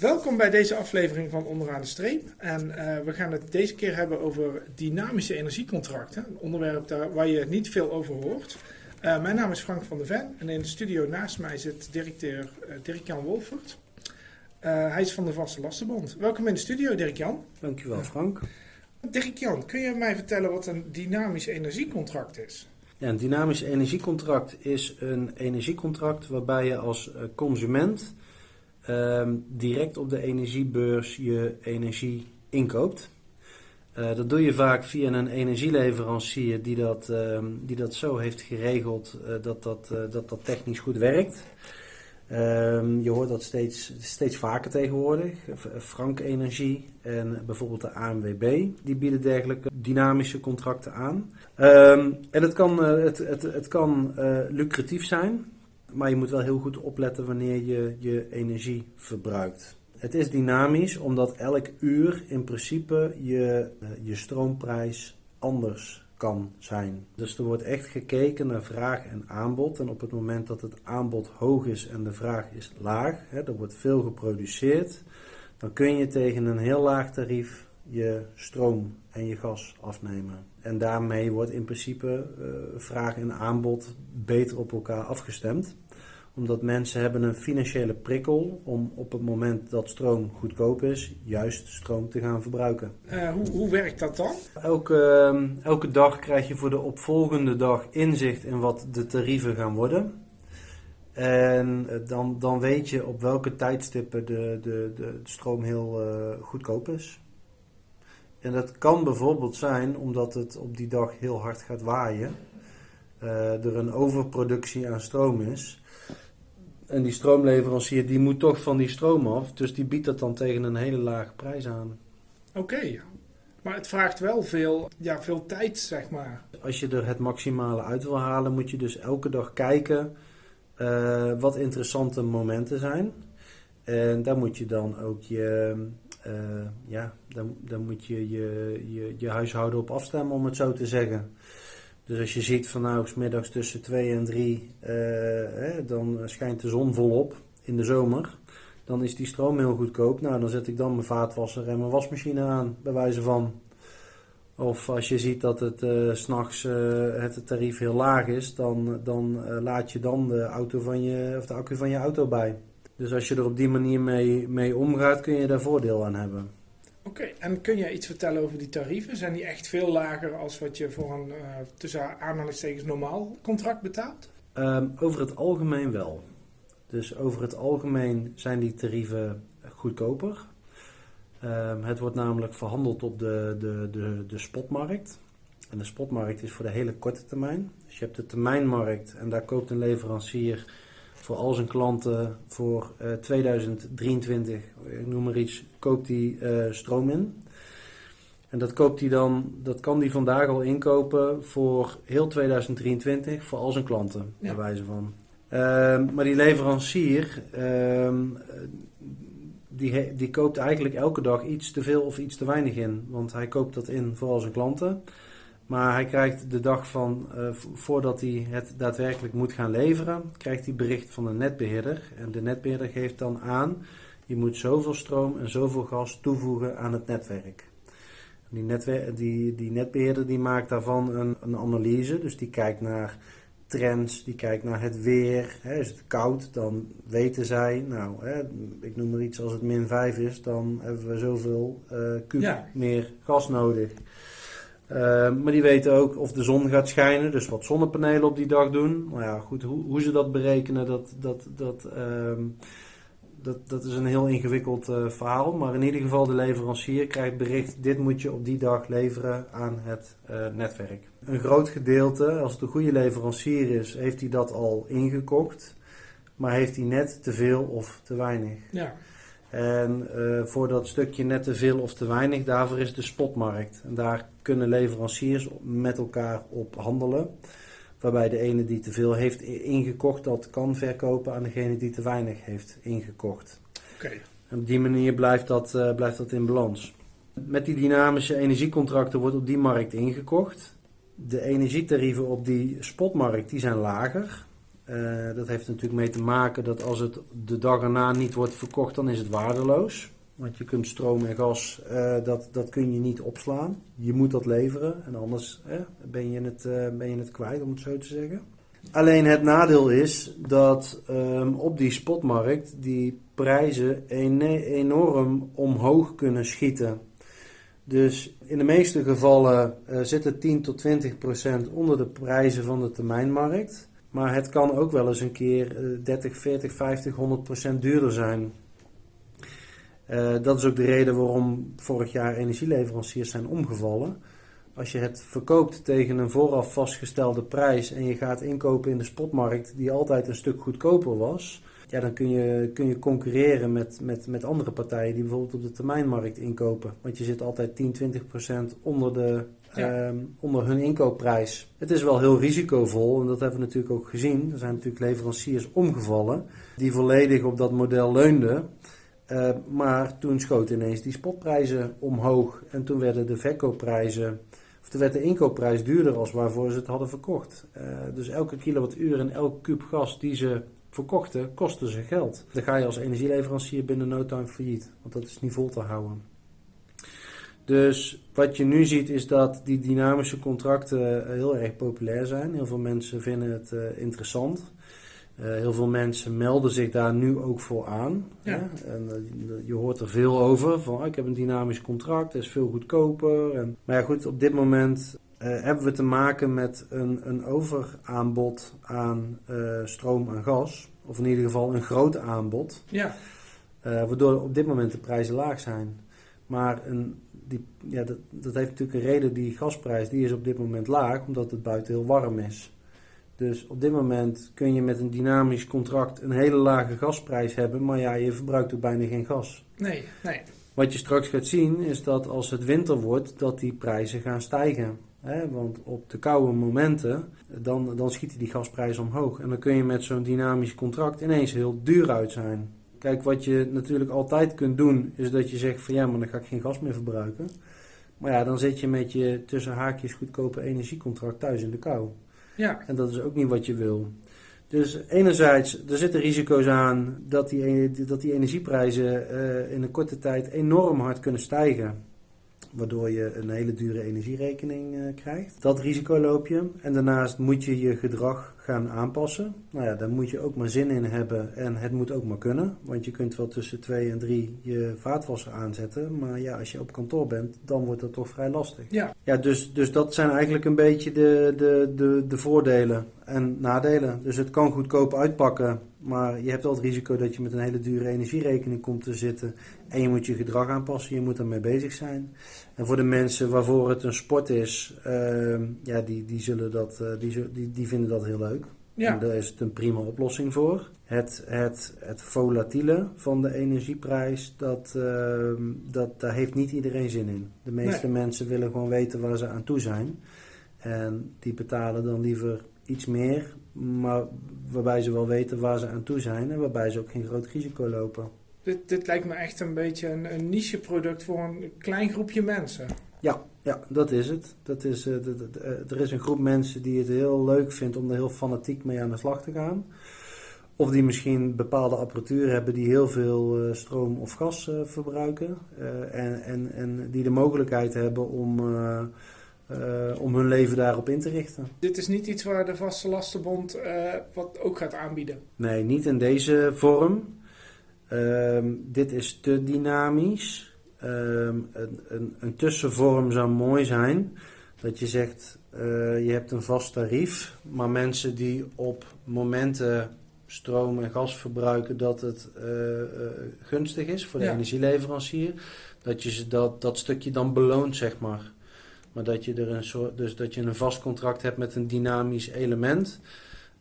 Welkom bij deze aflevering van Onderaan de Streep. En eh, we gaan het deze keer hebben over dynamische energiecontracten. Een onderwerp daar, waar je niet veel over hoort. Uh, mijn naam is Frank van der Ven en in de studio naast mij zit directeur uh, Dirk-Jan Wolfert. hij is van de Vaste Lastenbond. Welkom in de studio, Dirk-Jan. Dankjewel, Frank. Dirk-Jan, kun je mij vertellen wat een dynamisch energiecontract is? Ja, een dynamisch energiecontract is een energiecontract waarbij je als consument Ehm, direct op de energiebeurs je energie inkoopt. Uh, dat doe je vaak via een energieleverancier die dat, uh, die dat zo heeft geregeld uh, dat, dat, uh, dat dat technisch goed werkt. Ehm, je hoort dat steeds, steeds vaker tegenwoordig. Frank Energie en bijvoorbeeld de ANWB, die bieden dergelijke dynamische contracten aan. en het kan, het, het, het kan lucratief zijn. Maar je moet wel heel goed opletten wanneer je je energie verbruikt. Het is dynamisch omdat elk uur in principe je, eh, je stroomprijs anders kan zijn. Dus er wordt echt gekeken naar vraag en aanbod. En op het moment dat het aanbod hoog is en de vraag is laag, hè, er wordt veel geproduceerd, dan kun je tegen een heel laag tarief je stroom en je gas afnemen. En daarmee wordt in principe uh, vraag en aanbod beter op elkaar afgestemd. Omdat mensen hebben een financiële prikkel om op het moment dat stroom goedkoop is, juist stroom te gaan verbruiken. Uh, hoe, hoe werkt dat dan? Elke, uh, elke dag krijg je voor de opvolgende dag inzicht in wat de tarieven gaan worden. En dan, dan weet je op welke tijdstippen de, de, de stroom heel goedkoop is. En dat kan bijvoorbeeld zijn omdat het op die dag heel hard gaat waaien. Uh, er een overproductie aan stroom is. En die stroomleverancier die moet toch van die stroom af. Dus die biedt dat dan tegen een hele lage prijs aan. Oké, okay. maar het vraagt wel veel, ja, veel tijd, zeg maar. Als je er het maximale uit wil halen, moet je dus elke dag kijken uh, wat interessante momenten zijn. En daar moet je dan ook je, uh, ja, dan, dan moet je je, je je huishouden op afstemmen, om het zo te zeggen. Dus als je ziet van nou, middags tussen 2 en 3, uh, hè, dan schijnt de zon volop in de zomer. Dan is die stroom heel goedkoop. Nou, dan zet ik dan mijn vaatwasser en mijn wasmachine aan, bij wijze van. Of als je ziet dat het uh, s'nachts het tarief heel laag is, dan, dan laat je dan de, auto van je, of de accu van je auto bij. Dus als je er op die manier mee, mee omgaat, kun je daar voordeel aan hebben. Oké, okay, en kun je iets vertellen over die tarieven? Zijn die echt veel lager als wat je voor een uh, tussen aanhalingstekens normaal contract betaalt? Um, over het algemeen wel. Dus over het algemeen zijn die tarieven goedkoper. Um, het wordt namelijk verhandeld op de, de, de, de spotmarkt. En de spotmarkt is voor de hele korte termijn. Dus je hebt de termijnmarkt en daar koopt een leverancier voor al zijn klanten voor uh, 2023, ik noem maar iets, koopt hij uh, stroom in. En dat, koopt hij dan, dat kan hij vandaag al inkopen voor heel 2023 voor al zijn klanten, ja. bij wijze van. Uh, maar die leverancier, ehm, die, die koopt eigenlijk elke dag iets te veel of iets te weinig in. Want hij koopt dat in voor al zijn klanten. Maar hij krijgt de dag van, uh, voordat hij het daadwerkelijk moet gaan leveren, krijgt hij bericht van de netbeheerder. En de netbeheerder geeft dan aan, je moet zoveel stroom en zoveel gas toevoegen aan het netwerk. Die, netwer die, die netbeheerder die maakt daarvan een, een analyse, dus die kijkt naar trends, die kijkt naar het weer. Hè, is het koud, dan weten zij, nou, hè, ik noem maar iets, als het min 5 is, dan hebben we zoveel uh, kub ja. meer gas nodig. Uh, maar die weten ook of de zon gaat schijnen, dus wat zonnepanelen op die dag doen. Nou ja, goed, hoe, hoe ze dat berekenen, dat, dat, dat, uh, dat, dat is een heel ingewikkeld uh, verhaal. Maar in ieder geval, de leverancier krijgt bericht: dit moet je op die dag leveren aan het uh, netwerk. Een groot gedeelte, als het een goede leverancier is, heeft hij dat al ingekocht. Maar heeft hij net te veel of te weinig. Ja. En uh, voor dat stukje net te veel of te weinig, daarvoor is de spotmarkt. En daar kunnen leveranciers met elkaar op handelen. Waarbij de ene die te veel heeft ingekocht, dat kan verkopen aan degene die te weinig heeft ingekocht. Okay. En op die manier blijft dat, uh, blijft dat in balans. Met die dynamische energiecontracten wordt op die markt ingekocht. De energietarieven op die spotmarkt die zijn lager. Eh, dat heeft natuurlijk mee te maken dat als het de dag erna niet wordt verkocht, dan is het waardeloos. Want je kunt stroom en gas, eh, dat, dat kun je niet opslaan. Je moet dat leveren en anders ben, je het, eh, ben je het kwijt, om het zo te zeggen. Alleen het nadeel is dat ehm, op die spotmarkt die prijzen enorm omhoog kunnen schieten. Dus in de meeste gevallen zitten 10 tot 20 procent onder de prijzen van de termijnmarkt. Maar het kan ook wel eens een keer 30, 40, 50, 100 procent duurder zijn. Uh, dat is ook de reden waarom vorig jaar energieleveranciers zijn omgevallen. Als je het verkoopt tegen een vooraf vastgestelde prijs en je gaat inkopen in de spotmarkt die altijd een stuk goedkoper was, ja, dan kun je, kun je concurreren met, met, met andere partijen die bijvoorbeeld op de termijnmarkt inkopen. Want je zit altijd 10, 20 procent onder, de, ehm, onder hun inkoopprijs. Het is wel heel risicovol en dat hebben we natuurlijk ook gezien. Er zijn natuurlijk leveranciers omgevallen die volledig op dat model leunden. Uh, maar toen schoten ineens die spotprijzen omhoog en toen werden de verkoopprijzen, of toen werd de inkoopprijs duurder als waarvoor ze het hadden verkocht. Uh, dus elke kilowattuur en elk kuub gas die ze verkochten, kostte ze geld. Dan ga je als energieleverancier binnen no time failliet, want dat is niet vol te houden. Dus wat je nu ziet is dat die dynamische contracten heel erg populair zijn. Heel veel mensen vinden het uh, interessant. Uh, heel veel mensen melden zich daar nu ook voor aan. Ja. En, uh, je hoort er veel over. Van, oh, ik heb een dynamisch contract, dat is veel goedkoper. En, maar ja, goed, op dit moment uh, hebben we te maken met een, een overaanbod aan stroom en gas. Of in ieder geval een groot aanbod. Ja. waardoor op dit moment de prijzen laag zijn. Maar een, die, ja, dat, dat heeft natuurlijk een reden. Die gasprijs die is op dit moment laag, omdat het buiten heel warm is. Dus op dit moment kun je met een dynamisch contract een hele lage gasprijs hebben, maar ja, je verbruikt ook bijna geen gas. Nee, nee. Wat je straks gaat zien is dat als het winter wordt, dat die prijzen gaan stijgen. Want op de koude momenten, dan, dan schieten die gasprijzen omhoog. En dan kun je met zo'n dynamisch contract ineens heel duur uit zijn. Kijk, wat je natuurlijk altijd kunt doen, is dat je zegt van ja, maar dan ga ik geen gas meer verbruiken. Maar ja, dan zit je met je tussen haakjes goedkope energiecontract thuis in de kou. Ja. En dat is ook niet wat je wil. Dus enerzijds, er zitten risico's aan dat die, dat die energieprijzen uh, in een korte tijd enorm hard kunnen stijgen waardoor je een hele dure energierekening uh, krijgt. Dat risico loop je. En daarnaast moet je je gedrag gaan aanpassen. Nou ja, daar moet je ook maar zin in hebben en het moet ook maar kunnen. Want je kunt wel tussen twee en drie je vaatwasser aanzetten. Maar ja, als je op kantoor bent, dan wordt dat toch vrij lastig. Ja, ja dus, dus dat zijn eigenlijk een beetje de, de, de, de voordelen en nadelen. Dus het kan goedkoop uitpakken maar je hebt wel het risico dat je met een hele dure energierekening komt te zitten. En je moet je gedrag aanpassen, je moet ermee bezig zijn. En voor de mensen waarvoor het een sport is, uh, ja, die, die, zullen dat, uh, die, die, die vinden dat heel leuk. Ja. En daar is het een prima oplossing voor. Het, het, het volatiele van de energieprijs, dat, uh, dat, daar heeft niet iedereen zin in. De meeste mensen willen gewoon weten waar ze aan toe zijn. En die betalen dan liever iets meer, maar waarbij ze wel weten waar ze aan toe zijn en waarbij ze ook geen groot risico lopen. Dit, dit lijkt me echt een beetje een, een niche product voor een klein groepje mensen. Ja, ja dat is het. Dat is, uh, er is een groep mensen die het heel leuk vindt om er heel fanatiek mee aan de slag te gaan. Of die misschien bepaalde apparatuur hebben die heel veel uh, stroom of gas verbruiken. en, en, en die de mogelijkheid hebben om uh, om hun leven daarop in te richten. Dit is niet iets waar de Vaste Lastenbond uh, wat ook gaat aanbieden? Nee, niet in deze vorm. Uh, dit is te dynamisch. Ehm, een, een, een, tussenvorm zou mooi zijn. Dat je zegt, uh, je hebt een vast tarief, maar mensen die op momenten stroom en gas verbruiken dat het gunstig is voor de ja. energieleverancier, dat je dat, dat stukje dan beloont, zeg maar. Maar dat je er een soort, dus dat je een vast contract hebt met een dynamisch element,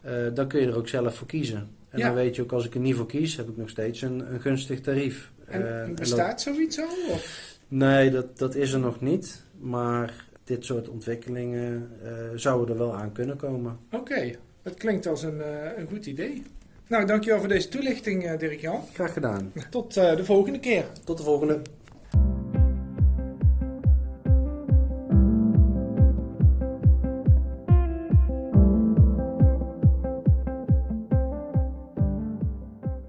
uh, dan kun je er ook zelf voor kiezen. En dan weet je ook, als ik er niet voor kies, heb ik nog steeds een, een gunstig tarief. En uh, bestaat zoiets al? Of? Nee, dat, dat is er nog niet. Maar dit soort ontwikkelingen uh, zouden er wel aan kunnen komen. Oké, okay. dat klinkt als een, een goed idee. Nou, dankjewel voor deze toelichting, Dirk-Jan. Graag gedaan. Tot de volgende keer. Tot de volgende.